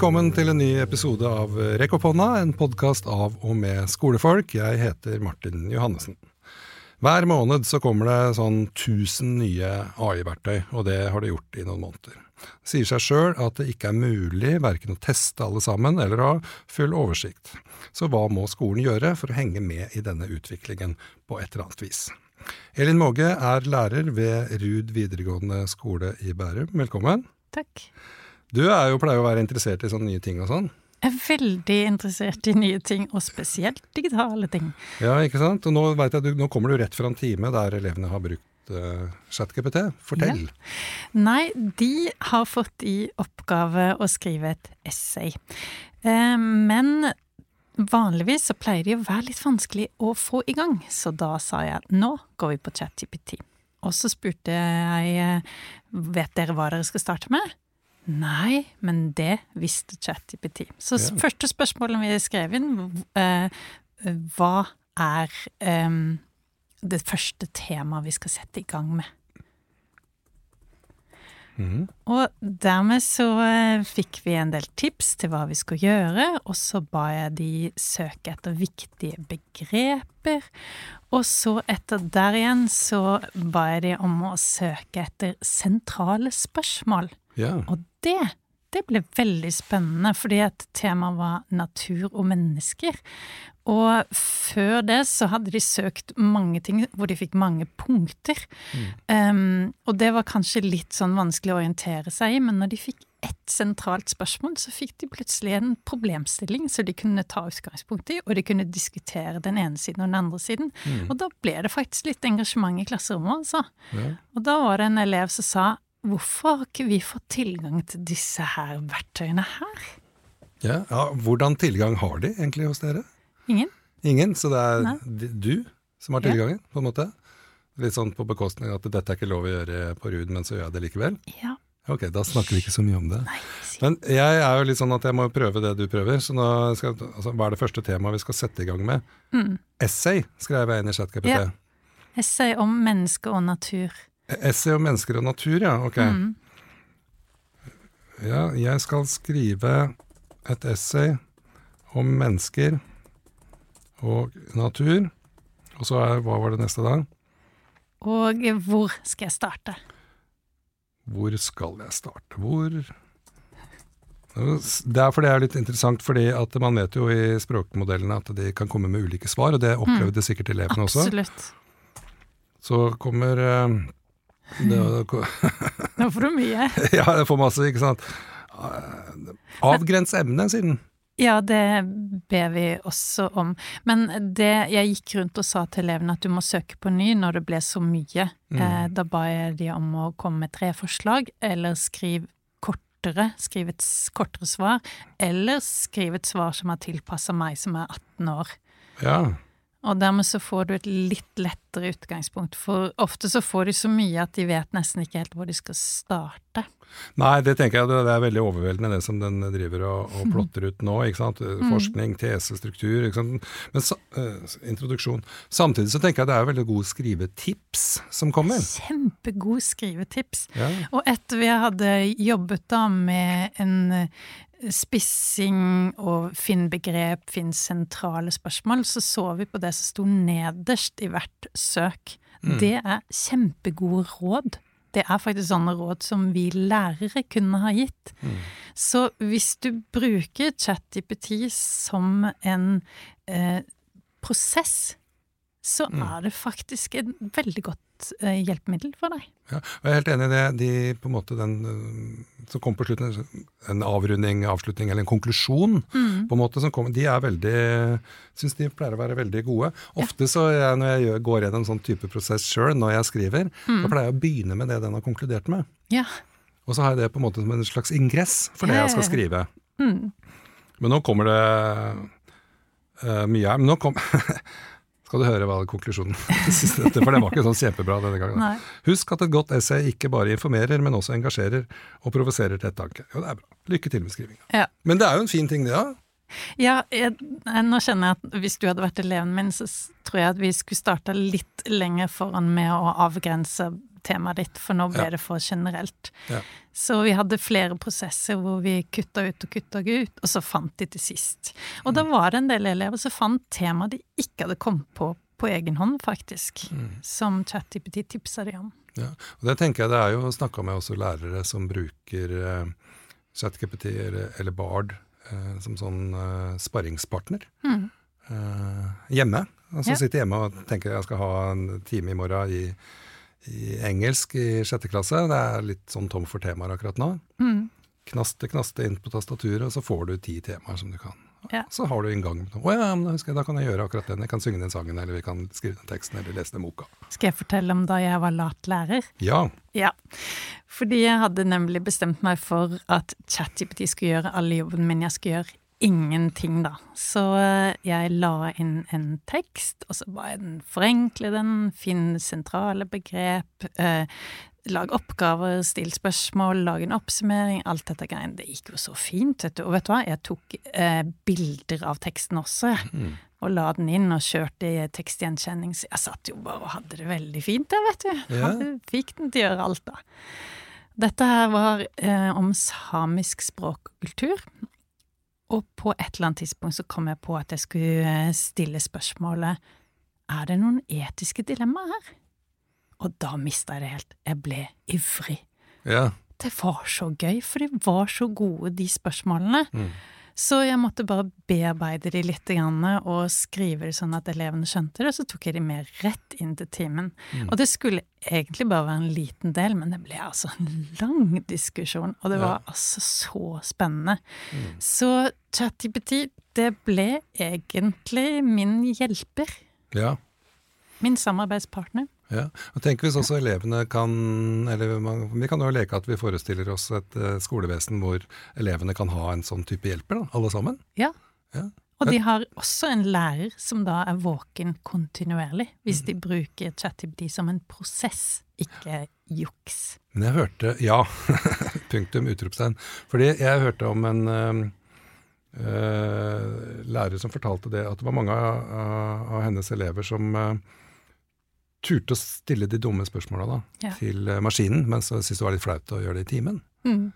Velkommen til en ny episode av Rekk en podkast av og med skolefolk. Jeg heter Martin Johannessen. Hver måned så kommer det sånn 1000 nye AI-verktøy, og det har det gjort i noen måneder. Det sier seg sjøl at det ikke er mulig verken å teste alle sammen eller ha full oversikt. Så hva må skolen gjøre for å henge med i denne utviklingen på et eller annet vis? Elin Måge er lærer ved Rud videregående skole i Bærum. Velkommen. Takk. Du er jo, pleier å være interessert i sånne nye ting og sånn. Jeg er veldig interessert i nye ting, og spesielt digitale ting. Ja, ikke sant? Og nå, vet jeg, nå kommer du rett fra en time der elevene har brukt uh, ChatGPT. Fortell. Ja. Nei, de har fått i oppgave å skrive et essay. Uh, men vanligvis så pleier de å være litt vanskelig å få i gang, så da sa jeg nå går vi på ChatGPT. Og så spurte jeg eh, vet dere hva dere skal starte med. Nei, men det visste ChatGPT. Så ja. første spørsmålet vi skrev inn, uh, hva er um, det første temaet vi skal sette i gang med? Mm. Og dermed så uh, fikk vi en del tips til hva vi skulle gjøre, og så ba jeg de søke etter viktige begreper. Og så etter der igjen så ba jeg de om å søke etter sentrale spørsmål. Ja. Og det, det ble veldig spennende, fordi et tema var natur og mennesker. Og før det så hadde de søkt mange ting hvor de fikk mange punkter. Mm. Um, og det var kanskje litt sånn vanskelig å orientere seg i, men når de fikk ett sentralt spørsmål, så fikk de plutselig en problemstilling så de kunne ta utgangspunkt i, og de kunne diskutere den ene siden og den andre siden. Mm. Og da ble det faktisk litt engasjement i klasserommet, altså. Ja. Og da var det en elev som sa Hvorfor har ikke vi fått tilgang til disse her verktøyene her? Ja, ja, Hvordan tilgang har de egentlig hos dere? Ingen. Ingen, Så det er Nei. du som har tilgangen, ja. på en måte? Litt sånn på bekostning at dette er ikke lov å gjøre på RUD, men så gjør jeg det likevel? Ja. Ok, da snakker vi ikke så mye om det. Nei, men jeg er jo litt sånn at jeg må prøve det du prøver. Så nå skal, altså, hva er det første temaet vi skal sette i gang med? Mm. Essay skrev jeg inn i ChatGPT. Ja. Essay om menneske og natur. Essay om mennesker og natur, ja. Ok. Mm. Ja, jeg skal skrive et essay om mennesker og natur. Og så er Hva var det neste da? Og hvor skal jeg starte? Hvor skal jeg starte? Hvor det er fordi det er litt interessant, fordi at man vet jo i språkmodellene at de kan komme med ulike svar, og det opplevde mm. sikkert elevene også. Absolutt. Så kommer det, Nå får du mye. ja, jeg får masse, ikke sant. Avgrens emnet, siden. Ja, det ber vi også om. Men det jeg gikk rundt og sa til elevene at du må søke på ny når det ble så mye. Mm. Eh, da ba jeg de om å komme med tre forslag, eller skriv kortere, skriv et kortere svar, eller skriv et svar som er tilpassa meg som er 18 år. Ja. Og dermed så får du et litt lettere utgangspunkt, for ofte så får de så mye at de vet nesten ikke helt hvor de skal starte. Nei, det tenker jeg det er veldig overveldende det som den driver og, og plotter ut nå. ikke sant? Mm. Forskning, tese, struktur. ikke sant? Men så, uh, introduksjon. Samtidig så tenker jeg det er veldig gode skrivetips som kommer. Kjempegode skrivetips. Ja. Og etter vi hadde jobbet da med en spissing og finn begrep, finn sentrale spørsmål, så så vi på det som sto nederst i hvert søk. Mm. Det er kjempegode råd. Det er faktisk sånne råd som vi lærere kunne ha gitt. Mm. Så hvis du bruker ChatGPT som en eh, prosess, så mm. er det faktisk et veldig godt uh, hjelpemiddel for deg. Ja, Jeg er helt enig i det. De, på en måte den uh, som kommer på slutten, en avrunding, avslutning eller en konklusjon, mm. på en måte som kom, de er veldig Syns de pleier å være veldig gode. Ofte så jeg, når jeg gjør, går gjennom sånn type prosess sjøl, når jeg skriver, mm. da pleier jeg å begynne med det den har konkludert med. Ja. Og så har jeg det på en måte som en slags ingress for det jeg skal skrive. Mm. Men nå kommer det uh, mye her. Men nå kom skal du høre hva konklusjonen For det var ikke sånn kjempebra denne gangen. Nei. Husk at et godt essay ikke bare informerer, men også engasjerer og provoserer til ettertanke. Jo, det er bra. Lykke til med skrivinga. Ja. Men det er jo en fin ting, det, ja. Ja, jeg, nå kjenner jeg at hvis du hadde vært eleven min, så tror jeg at vi skulle starta litt lenger foran med å avgrense temaet ditt, for nå ble Ja. det for generelt. Ja. Så vi hadde flere prosesser hvor vi kutta ut og kutta ut, og så fant de til sist. Og da var det en del elever som fant temaer de ikke hadde kommet på på egen hånd, faktisk. Som ChatGPT tipsa de om. Ja. Og det tenker jeg det er jo snakka med også lærere som bruker eh, ChatGPT eller, eller Bard eh, som sånn eh, sparringspartner. Mm. Eh, hjemme. Altså Ja. sitter hjemme og tenker jeg skal ha en time i morgen i, i engelsk i sjette klasse. Det er litt sånn tom for temaer akkurat nå. Mm. Knaste, knaste inn på tastaturet, og så får du ti temaer som du kan. Ja. Så har du en gang Å ja, men da jeg, da kan jeg gjøre akkurat den. Jeg kan synge den sangen, eller vi kan skrive den teksten, eller lese den boka. Skal jeg fortelle om da jeg var lat lærer? Ja. Ja, fordi jeg hadde nemlig bestemt meg for at ChatGPT skulle gjøre alle jobben min, jeg skulle gjøre ingenting, da. Så eh, jeg la inn en tekst, og så ba jeg den forenkle den, finne sentrale begrep, eh, lag oppgaver, stille spørsmål, lag en oppsummering, alt dette greiene. Det gikk jo så fint, vet du. Og vet du hva, jeg tok eh, bilder av teksten også. Mm. Og la den inn og kjørte i tekstgjenkjenning. Så jeg satt jo bare og hadde det veldig fint der, vet du. Ja. Hadde, fikk den til å gjøre alt, da. Dette her var eh, om samisk språk og kultur. Og på et eller annet tidspunkt så kom jeg på at jeg skulle eh, stille spørsmålet Er det noen etiske dilemmaer her? Og da mista jeg det helt. Jeg ble ivrig. ja. Det var så gøy, for de var så gode, de spørsmålene. Mm. Så jeg måtte bare bearbeide de litt og skrive det sånn at elevene skjønte det, Og så tok jeg de med rett inn til timen. Mm. Og det skulle egentlig bare være en liten del, men det ble altså en lang diskusjon, og det Ja. var altså så spennende. Mm. Så ChatGPT, det ble egentlig min hjelper. ja. Min samarbeidspartner. Ja, og tenk hvis også elevene kan eller Vi kan jo leke at vi forestiller oss et eh, skolevesen hvor elevene kan ha en sånn type hjelper, da, alle sammen. Ja. Ja. Og de har også en lærer som da er våken kontinuerlig, hvis de bruker ChatGPT som en prosess, ikke juks. Men jeg hørte Ja, punktum, utropstegn. Fordi jeg hørte om en eh, lærer som fortalte det, at det var mange av, av hennes elever som eh, turte å stille de dumme spørsmåla da, Ja. til eh, maskinen, men så syntes det var litt flaut å gjøre det i timen. Mm.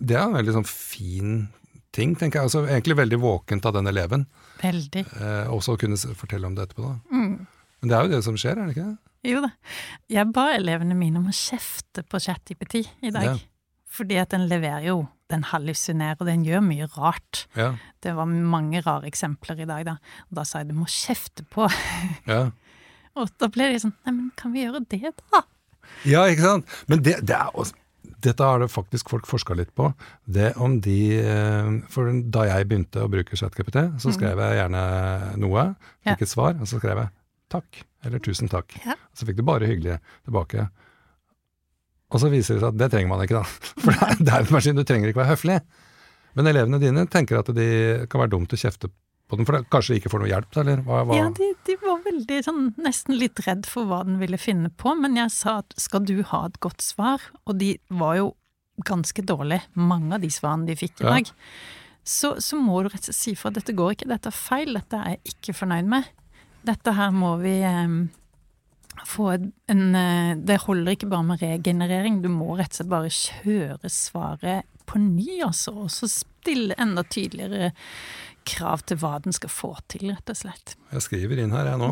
Det er en veldig sånn fin ting, tenker jeg. Altså, egentlig veldig våkent av den eleven. Veldig. Eh, også å kunne fortelle om det etterpå. da. Mm. Men det er jo det som skjer, er det ikke det? Jo da. Jeg ba elevene mine om å kjefte på ChatGPT i dag. Ja. Fordi at den leverer jo, den hallusinerer, og den gjør mye rart. Ja. Det var mange rare eksempler i dag, da. Og da sa jeg du må kjefte på. Ja, Og da ble de sånn Nei, men kan vi gjøre det, da? ja ikke sant? Men det, det er også dette har det faktisk folk forska litt på. Det om de eh, For da jeg begynte å bruke ChatGPT, så skrev jeg gjerne noe, fikk et svar, og så skrev jeg takk, eller tusen takk. Så fikk du bare hyggelig tilbake. Og så viser det seg at det trenger man ikke, da. For det er, det er en maskin, du trenger ikke være høflig. Men elevene dine tenker at det kan være dumt å kjefte på den, for det kanskje ikke får noe hjelp, eller hva? hva? Ja, de, de var veldig sånn nesten litt redd for hva den ville finne på, men jeg sa at skal du ha et godt svar, og de var jo ganske dårlige, mange av de svarene de fikk i Ja. dag, så, så må du rett og slett si for at dette går ikke, dette er feil, dette er jeg ikke fornøyd med. Dette her må vi eh, få en eh, Det holder ikke bare med regenerering, du må rett og slett bare kjøre svaret på ny, altså, og så stille enda tydeligere krav til hva den skal få til, rett og slett. Jeg skriver inn her, jeg nå.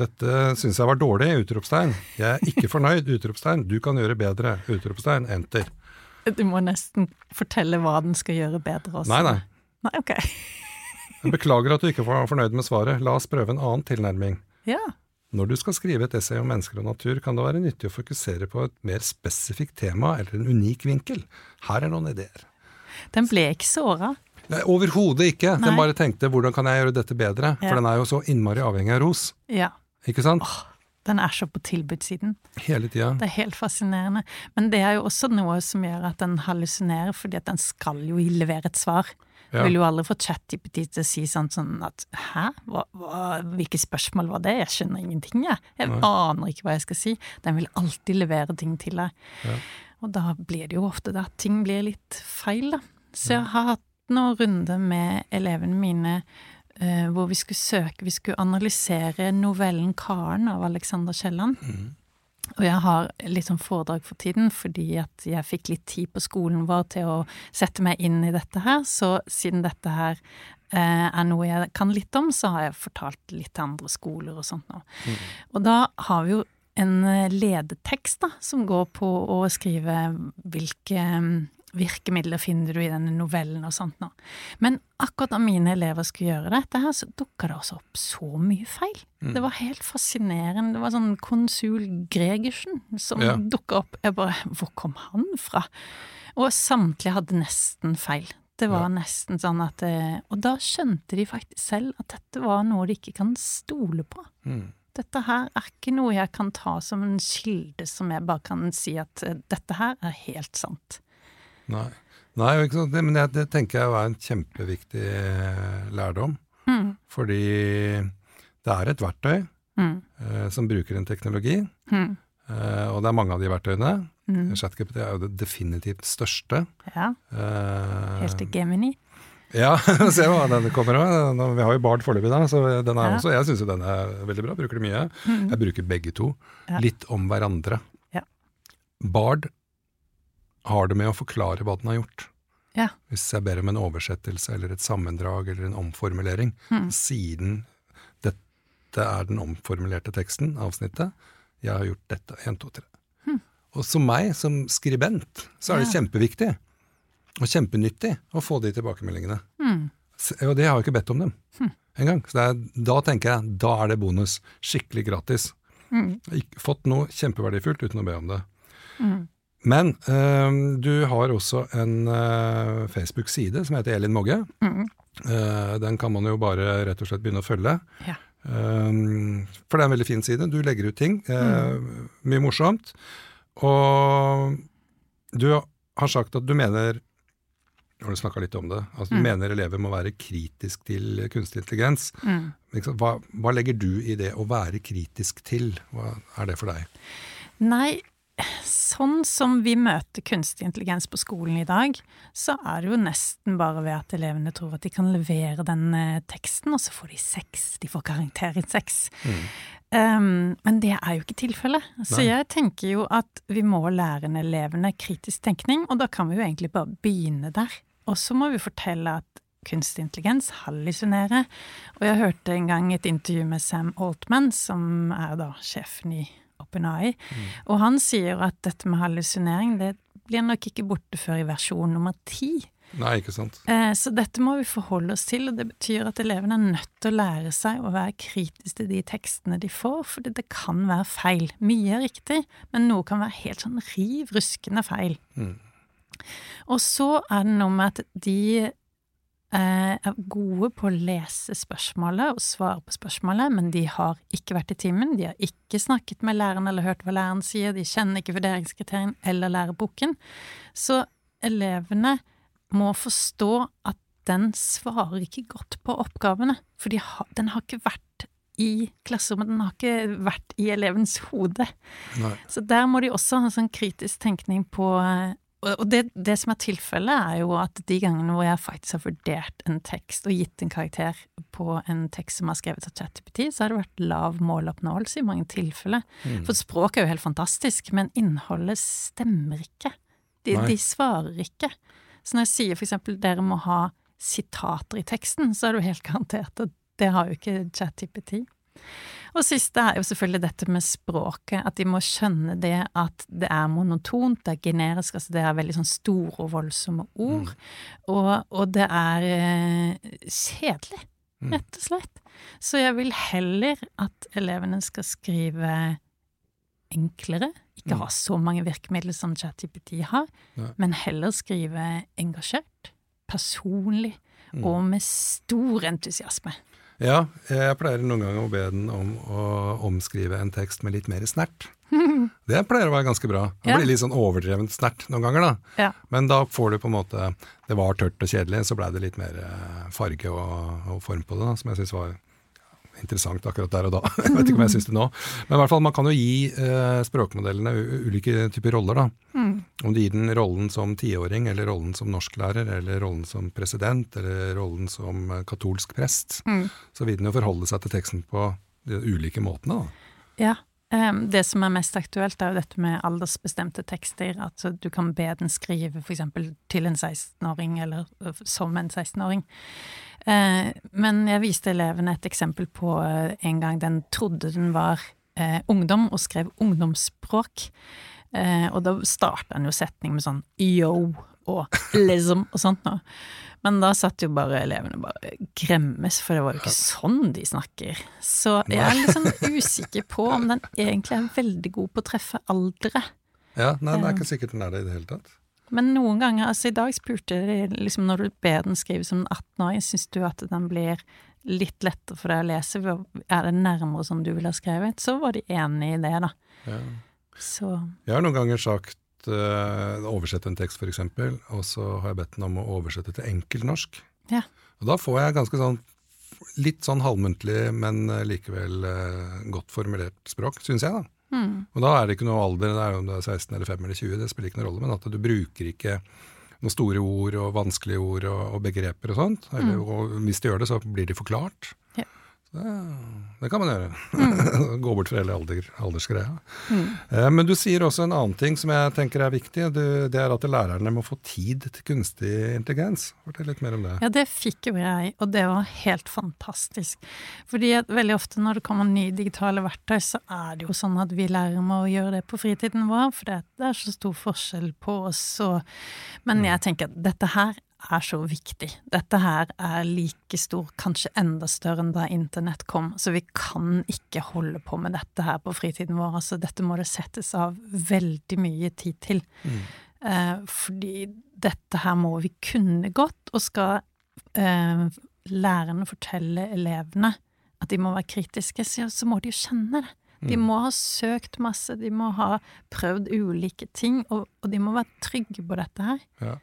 Dette syns jeg var dårlig, utropstegn. Jeg er ikke fornøyd, utropstegn. Du kan gjøre bedre, utropstegn. Enter. Du må nesten fortelle hva den skal gjøre bedre også. Nei, nei. Nei, ok. Jeg beklager at du ikke var fornøyd med svaret. La oss prøve en annen tilnærming. Ja. Når du skal skrive et essay om mennesker og natur, kan det være nyttig å fokusere på et mer spesifikt tema eller en unik vinkel. Her er noen ideer. Den ble ikke såra. Nei, Overhodet ikke. Den bare tenkte 'hvordan kan jeg gjøre dette bedre'? Ja. For den er jo så innmari avhengig av ros. Ja. Ikke sant? Den er så på tilbudssiden. Hele tida. Det er helt fascinerende. Men det er jo også noe som gjør at den hallusinerer, fordi at den skal jo levere et svar. Ja. Vil jo aldri få ChatGPT til å si sånn, sånn at hæ, hva, hva, hvilke spørsmål var det, jeg skjønner ingenting, jeg. Jeg aner ikke hva jeg skal si. Den vil alltid levere ting til deg. Ja. Og da blir det jo ofte det at ting blir litt feil, da. Så jeg har hatt noen runde med elevene mine uh, hvor vi skulle søke, vi skulle analysere novellen 'Karen' av Alexander Kielland. Og jeg har litt sånn foredrag for tiden fordi at jeg fikk litt tid på skolen vår til å sette meg inn i dette her, så siden dette her eh, er noe jeg kan litt om, så har jeg fortalt litt til andre skoler og sånt nå. Mm. Og da har vi jo en eh, ledetekst da, som går på å skrive hvilke virkemidler finner du i denne novellen og sånt nå. Men akkurat da mine elever skulle gjøre dette her, så dukka det også opp så mye feil. Mm. Det var helt fascinerende. Det var sånn konsul Gregersen som ja. dukka opp. Jeg bare Hvor kom han fra? Og samtlige hadde nesten feil. Det var ja. nesten sånn at eh, Og da skjønte de faktisk selv at dette var noe de ikke kan stole på. Mm. Dette her er ikke noe jeg kan ta som en kilde som jeg bare kan si at eh, dette her er helt sant. Nei, Nei ikke sant? men det, det, tenker jeg er en kjempeviktig eh, lærdom. Mm. Fordi det er et verktøy mm. eh, som bruker en teknologi, mm. eh, og det er mange av de verktøyene. Mm. ChatGPT er jo det definitivt største. Ja. Eh, Helt til Gemini. Ja, se hva den kommer av. Vi har jo Bard foreløpig, da, så den er ja. også, jeg syns jo den er veldig bra. Bruker det mye. Mm. Jeg bruker begge to. Ja. Litt om hverandre. Ja. Bard har det med å forklare hva den har gjort. Ja. Hvis jeg ber om en oversettelse eller et sammendrag eller en omformulering, mm. siden dette er den omformulerte teksten, avsnittet, jeg har gjort dette, 1, 2, 3. Mm. Og som meg, som skribent, så er det ja. kjempeviktig og kjempenyttig å få de tilbakemeldingene. Mm. Og det har jeg ikke bedt om dem mm. engang. Så er, da tenker jeg da er det bonus. Skikkelig gratis. Mm. Fått noe kjempeverdifullt uten å be om det. Mm. Men øh, du har også en øh, Facebook-side som heter Elin Mogge. Mm. Uh, den kan man jo bare rett og slett begynne å følge. Ja. Um, for det er en veldig fin side. Du legger ut ting. Uh, mm. Mye morsomt. Og du har sagt at du mener har du snakka litt om det. Altså, du mm. mener elever må være kritisk til kunstig intelligens. Mm. Hva, hva, legger du i det å være kritisk til? Hva er det for deg? Nei, sånn som vi møter kunstig intelligens på skolen i dag, så er det jo nesten bare ved at elevene tror at de kan levere den eh, teksten, og så får de seks. De får karakteren seks. Mm. Um, men det er jo ikke tilfellet. Så jeg tenker jo at vi må lære elevene kritisk tenkning, og da kan vi jo egentlig bare begynne der. Og så må vi fortelle at kunstig intelligens hallusinerer. Og jeg hørte en gang et intervju med Sam Altman, som er da sjefen i OpenAI. Mm. Og han sier at dette med hallusinering det blir nok ikke borte før i versjon nummer ti. Nei, ikke sant. Eh, så dette må vi forholde oss til, og det betyr at elevene er nødt til å lære seg å være kritisk til de tekstene de får, for det kan være feil. Mye er riktig, men noe kan være helt sånn riv ruskende feil. Mm. Og så er det noe med at de er gode på å lese spørsmålet og svare på spørsmålet, men de har ikke vært i timen, de har ikke snakket med læreren eller hørt hva læreren sier, de kjenner ikke vurderingskriteriene eller læreboken. Så elevene må forstå at den svarer ikke godt på oppgavene, for de har, den har ikke vært i klasserommet, den har ikke vært i elevens hode. Nei. Så der må de også ha sånn kritisk tenkning på og det, det, som er tilfellet, er jo at de gangene hvor jeg faktisk har vurdert en tekst og gitt en karakter på en tekst som er skrevet av ChatGPT, så har det vært lav måloppnåelse i mange tilfeller. Mm. For språk er jo helt fantastisk, men innholdet stemmer ikke. De, de, svarer ikke. Så når jeg sier for eksempel dere må ha sitater i teksten, så er det jo helt garantert at det har jo ikke ChatGPT. Og siste er jo selvfølgelig dette med språket, at de må skjønne det at det er monotont, det er generisk, altså det er veldig sånn store og voldsomme ord. Mm. Og, og, det er eh, kjedelig, mm. rett og slett. Så jeg vil heller at elevene skal skrive enklere, ikke mm. ha så mange virkemidler som ChatGPT har, Nei. men heller skrive engasjert, personlig mm. og med stor entusiasme. Ja, jeg pleier noen ganger å be den om å omskrive en tekst med litt mer snert. Det pleier å være ganske bra. Det blir litt sånn overdrevent snert noen ganger, da. Ja. Men da får du på en måte Det var tørt og kjedelig, så blei det litt mer eh, farge og, og, form på det, da, som jeg syns var interessant akkurat der og da. jeg vet ikke om jeg syns det nå. Men i hvert fall, man kan jo gi eh, språkmodellene ulike typer roller. da. Mm. Om du gir den rollen som tiåring, eller rollen som norsklærer, eller rollen som president, eller rollen som eh, katolsk prest, mm. så vil den jo forholde seg til teksten på de ulike måtene. da. Ja, Ehm, det som er mest aktuelt, er jo dette med aldersbestemte tekster. At du kan be den skrive f.eks. til en 16-åring, eller som en 16-åring. Ehm, men jeg viste elevene et eksempel på eh, en gang den trodde den var eh, ungdom, og skrev ungdomsspråk. Og da starta den jo setning med sånn yo og liksom og sånt noe. Men da satt jo bare elevene bare gremmes, for det var jo ikke sånn de snakker. Så jeg er sånn usikker på om den egentlig er veldig god på å treffe aldre. Ja, nei, det er ikke sikkert den er det i det hele tatt. Men noen ganger, altså i dag spurte de liksom når du ber den skrive som en 18-åring, syns du at den blir litt lettere for deg å lese? Er det nærmere som du ville ha skrevet? Så var de enig i det, da. Ja. Så. Jeg har noen ganger sagt uh, oversette en tekst, f.eks., og så har jeg bedt den om å oversette til enkeltnorsk. Ja. Og da får jeg ganske sånn litt sånn halvmuntlig, men eh, likevel uh, godt formulert språk, syns jeg, da. Mm. Og da er det ikke noe alder, det er om du er 16 eller 5 eller 20, det spiller ikke noen rolle, men at du bruker ikke noen store ord og vanskelige ord og, og begreper og sånt. Eller, mm. og hvis de gjør det, så blir de forklart. Ja. Det kan man gjøre. Mm. Gå bort fra hele alder, aldersgreia. Mm. Eh, men du sier også en annen ting som jeg tenker er viktig. det er at lærerne må få tid til kunstig intelligens. Fortell litt mer om det. Ja, det fikk jo jeg, og det var helt fantastisk. Fordi veldig ofte når det kommer nye digitale verktøy, så er det jo sånn at vi lærer med å gjøre det på fritiden vår, for det er så stor forskjell på oss. Og, men mm. jeg tenker at dette her er så viktig. Dette her er like stor, kanskje enda større enn da internett kom, så vi kan ikke holde på med dette her på fritiden vår. Altså, dette må det settes av veldig mye tid til. Mm. Eh, fordi dette her må vi kunne godt, og skal eh, lærerne fortelle elevene at de må være kritiske, så, så må de jo kjenne det. De mm. må ha søkt masse, de må ha prøvd ulike ting, og, og de må være trygge på dette her. Ja.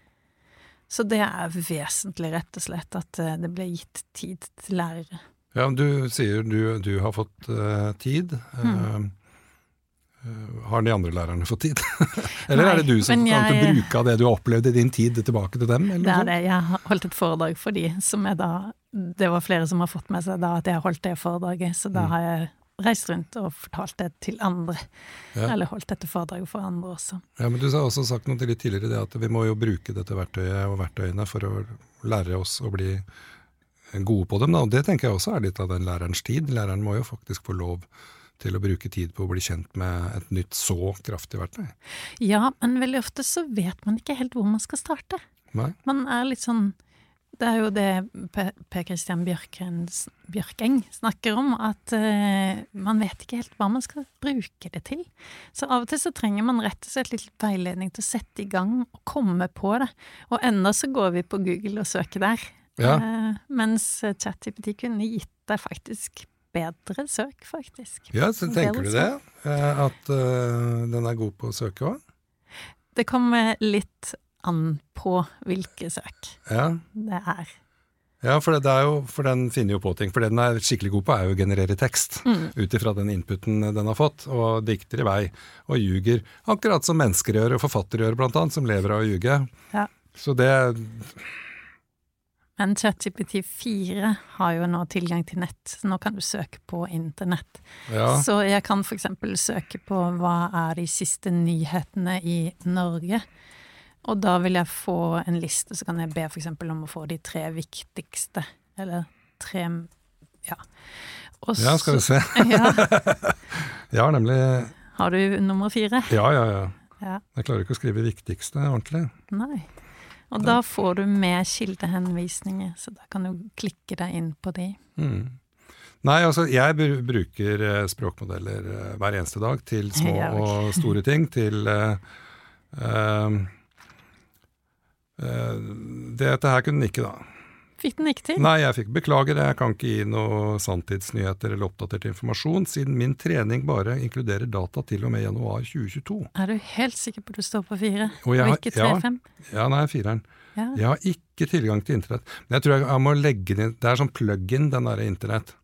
Så det er vesentlig, rett og slett, at eh, det ble gitt tid til lærere. Ja, Du sier du, du har fått uh, tid. Mm. Uh, har de andre lærerne fått tid? eller Nei, er det du som jeg, kan til bruke av det du har opplevd i din tid, tilbake til dem? det er det. Jeg har holdt et foredrag for de, som er da Det var flere som har fått med seg da at jeg har holdt det foredraget, så da mm. har jeg reist rundt og fortalt det til andre. Ja. Eller holdt dette foredraget for andre også. Ja, men Du har også sagt noe litt tidligere, det at vi må jo bruke dette verktøyet og verktøyene for å lære oss å bli gode på dem. Da. Og det tenker jeg også er litt av den lærerens tid. Læreren må jo faktisk få lov til å bruke tid på å bli kjent med et nytt så kraftig verktøy. Ja, men veldig ofte så vet man ikke helt hvor man skal starte. Nei. Man er litt sånn det er jo det Per Christian Bjørkeng snakker om, at uh, man vet ikke helt hva man skal bruke det til. Så av og til så trenger man rett og slett litt veiledning til å sette i gang og komme på det. Og enda så går vi på Google og søker der. Ja. Uh, mens ChatGPT kunne gitt deg faktisk bedre søk, faktisk. Ja, så tenker du det? Uh, at den er god på å søke òg? Det kommer litt an på hvilke søk ja. det er. Ja, for, det er jo, for den finner jo på ting. For det den er skikkelig god på, er jo å generere tekst. Mm. Ut ifra den inputen den har fått, og dikter i vei. Og ljuger. Akkurat som mennesker gjør, og forfattere gjør, blant annet, som lever av å ljuge. Ja. Så det Men ChatGPT4 har jo nå tilgang til nett, så nå kan du søke på internett. Ja. Så jeg kan f.eks. søke på hva er de siste nyhetene i Norge. Og da vil jeg få en liste, så kan jeg be f.eks. om å få de tre viktigste. Eller tre Ja. Også, ja, skal vi se. ja. ja, nemlig Har du nummer fire? Ja, ja, ja, ja. Jeg klarer ikke å skrive viktigste ordentlig. Nei. Og da får du med kildehenvisninger, så da kan du klikke deg inn på de. Mm. Nei, altså jeg bruker eh, språkmodeller eh, hver eneste dag til små og store ting. Til uh, uh, dette her kunne den ikke, da. Fikk den ikke til? Nei, jeg fikk beklager, jeg kan ikke gi noe sanntidsnyheter eller oppdatert informasjon, siden min trening bare inkluderer data til og med januar 2022. Er du helt sikker på at du står på fire, og, og ikke tre-fem? Ja, ja, nei, fireren. Ja. Jeg har ikke tilgang til internett. Men jeg tror jeg, jeg må legge den inn Det er sånn plug-in, den derre internett.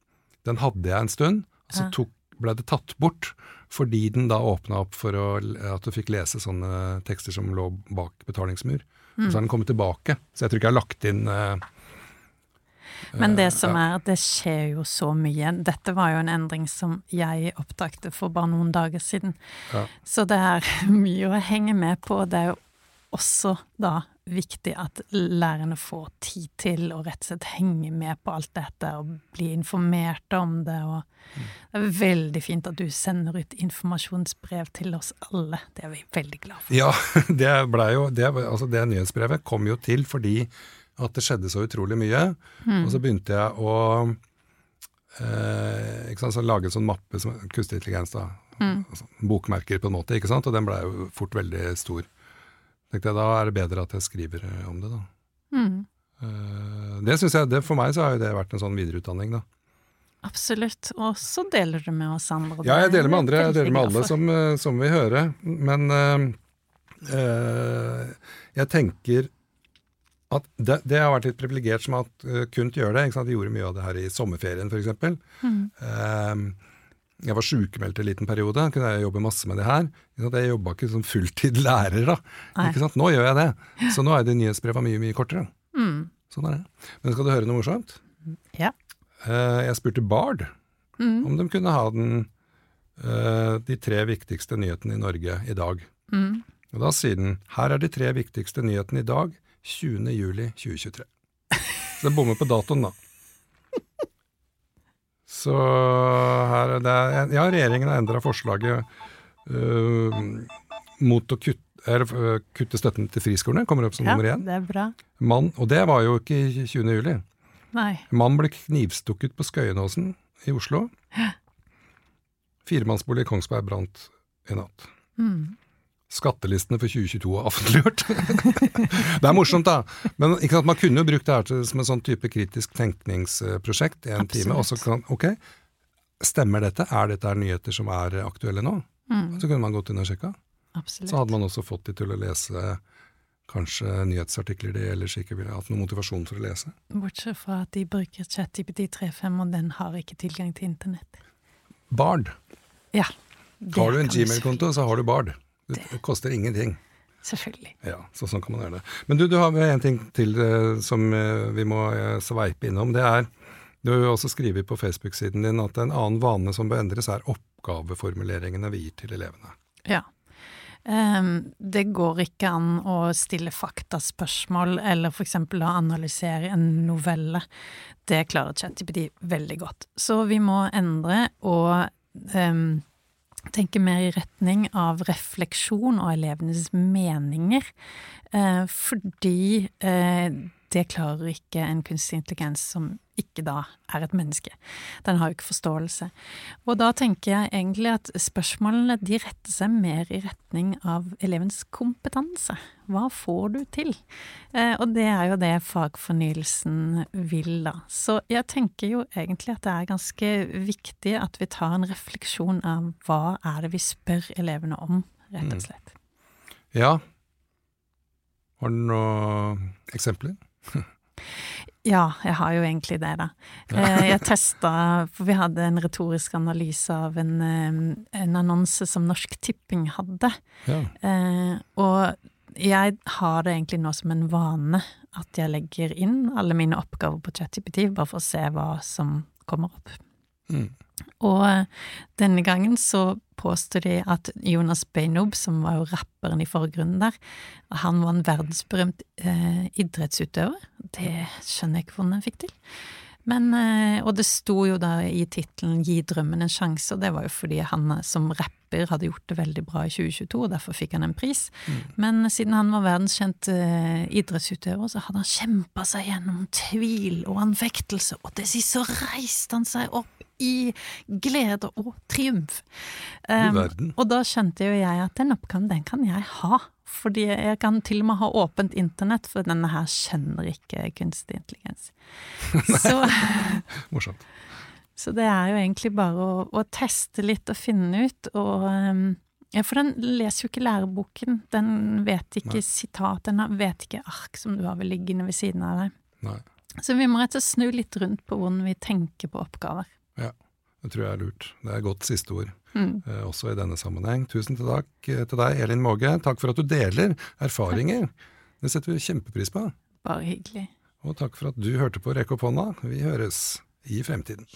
Den hadde jeg en stund, så tok, ble det tatt bort. Fordi den da åpna opp for å, at du fikk lese sånne tekster som lå bak betalingsmur. Mm. Så har den kommet tilbake. Så jeg tror ikke jeg har lagt inn uh, Men det Eh, som er, det skjer jo så mye. Dette var jo en endring som jeg oppdaget for bare noen dager siden. Ja. Så det er mye å henge med på. Det er jo også da viktig at lærerne får tid til å rett og slett henge med på alt dette og bli informert om det. Og det er veldig fint at du sender ut informasjonsbrev til oss alle. Det er vi veldig glad for. Ja, det jo det, altså det nyhetsbrevet kom jo til fordi at det skjedde så utrolig mye. Og så begynte jeg å eh, sant, så lage en sånn mappe som kunstig intelligens, da. Altså, bokmerker, på en måte. ikke sant, Og den blei jo fort veldig stor. Tenkte jeg, Da er det bedre at jeg skriver eh, om det, da. Mm. Eh, det synes jeg, det, For meg så har jo det vært en sånn videreutdanning, da. Absolutt. Og så deler du med oss andre. Ja, jeg er deler med andre, jeg deler med alle som, eh, som vil høre. Men eh, jeg tenker at det, det har vært litt privilegert som at uh, kunst gjør det. De gjorde mye av det her i sommerferien, f.eks. Mm. Uh, jeg var sykemeldt en liten periode, kunne jeg jobbe masse med det her. Jeg jobba ikke som fulltid lærer, da. Ikke sant? Nå gjør jeg det. Så nå er de nyhetsbreva mye, mye kortere. Mm. Sånn er det. Men skal du høre noe morsomt? Ja. Eh, jeg spurte Bard Mm. om de kunne ha den, eh, de tre viktigste nyhetene i Norge i dag. Mm. Og da sier den her er de tre viktigste nyhetene i dag, 20. juli 2023. Så den bommer på datoen, da. Så her er det Ja, regjeringen har endra forslaget uh, mot å kutte, eller, øh, kutte støtten til friskolene, kommer opp som Ja, nummer én. det er bra. Mann, og det var jo ikke 20. juli. Nei. Mann ble knivstukket på Skøyenåsen i Oslo. Firemannsbolig i Kongsberg brant i natt. Mm. Skattelistene for 2022 er offentliggjort. det er morsomt, da. Men sant, man kunne jo brukt det her til, som en sånn type kritisk tenkningsprosjekt i en Absolutt. time. Og så kan Ok, stemmer dette? Er dette nyheter som er aktuelle nå? Mm. Så kunne man gått inn og sjekka. Absolutt. Så hadde man også fått de til å lese kanskje nyhetsartikler de ellers ikke ville hatt noen motivasjon for å lese. Bortsett fra at de bruker ChatGPT 3.5, og den har ikke tilgang til internett. Bard. Ja. Har du en Gmail-konto, så har du Bard. Det, det koster ingenting. Selvfølgelig. Ja, så sånn kan man gjøre det. Men du, du har en ting til eh, som eh, vi må eh, sveipe innom. Det er, du har jo også skrevet på Facebook-siden din at en annen vane som bør endres, er oppgaveformuleringene vi gir til elevene. Ja. Um, det går ikke an å stille faktaspørsmål eller eksempel å analysere en novelle. Det klarer ChatGPT veldig godt. Så vi må endre og ehm, tenke mer i retning av refleksjon og elevenes meninger. Eh, fordi eh, det klarer ikke en kunstig intelligens som ikke da er et menneske. Den har jo ikke forståelse. Og da tenker jeg egentlig at spørsmålene de retter seg mer i retning av elevens kompetanse. Hva får du til? Eh, og det er jo det fagfornyelsen vil, da. Så jeg tenker jo egentlig at det er ganske viktig at vi tar en refleksjon av hva er det vi spør elevene om, rett og slett. Ja. Har du noen eksempler? Ja, jeg har jo egentlig det, da. Eh, Jeg testa, for vi hadde en retorisk analyse av en, eh, en annonse som Norsk Tipping hadde. Ja. Eh, og jeg har det egentlig nå som en vane at jeg legger inn alle mine oppgaver på ChatGPT, bare for å se hva som kommer opp. Mm. Og eh, denne gangen så påstod de at Jonas Beinob, som var jo rapperen i forgrunnen der, han var en verdensberømt eh, idrettsutøver. Det skjønner jeg ikke hvordan han fikk til. Men, eh, og det sto jo da i tittelen 'Gi drømmen en sjanse', og det var jo fordi han eh, som rapper hadde gjort det veldig bra i 2022, og derfor fikk han en pris. Men siden han var verdenskjent eh, idrettsutøver, så hadde han kjempa seg gjennom tvil og anfektelse, og til sist så reiste han seg opp i glede og triumf. Um, og da skjønte jo jeg at den oppgaven, den kan jeg ha. Fordi jeg kan til og med ha åpent internett, for denne her skjønner ikke kunstig intelligens. Så, Morsomt. så det er jo egentlig bare å, å teste litt og finne ut, og um, ja, For den leser jo ikke læreboken. Den vet ikke Nei. sitat, den vet ikke ark som du har ved liggende ved siden av deg. Nei, Så vi må rett og slett snu litt rundt på hvordan vi tenker på oppgaver. Det tror jeg er lurt. Det er godt siste ord. Mm. eh, også i denne sammenheng. Tusen takk eh, til deg, Elin Måge. Takk for at du deler erfaringer. Det setter vi kjempepris på. Bare hyggelig. Og takk for at du hørte på Rekk opp hånda. Vi høres i fremtiden.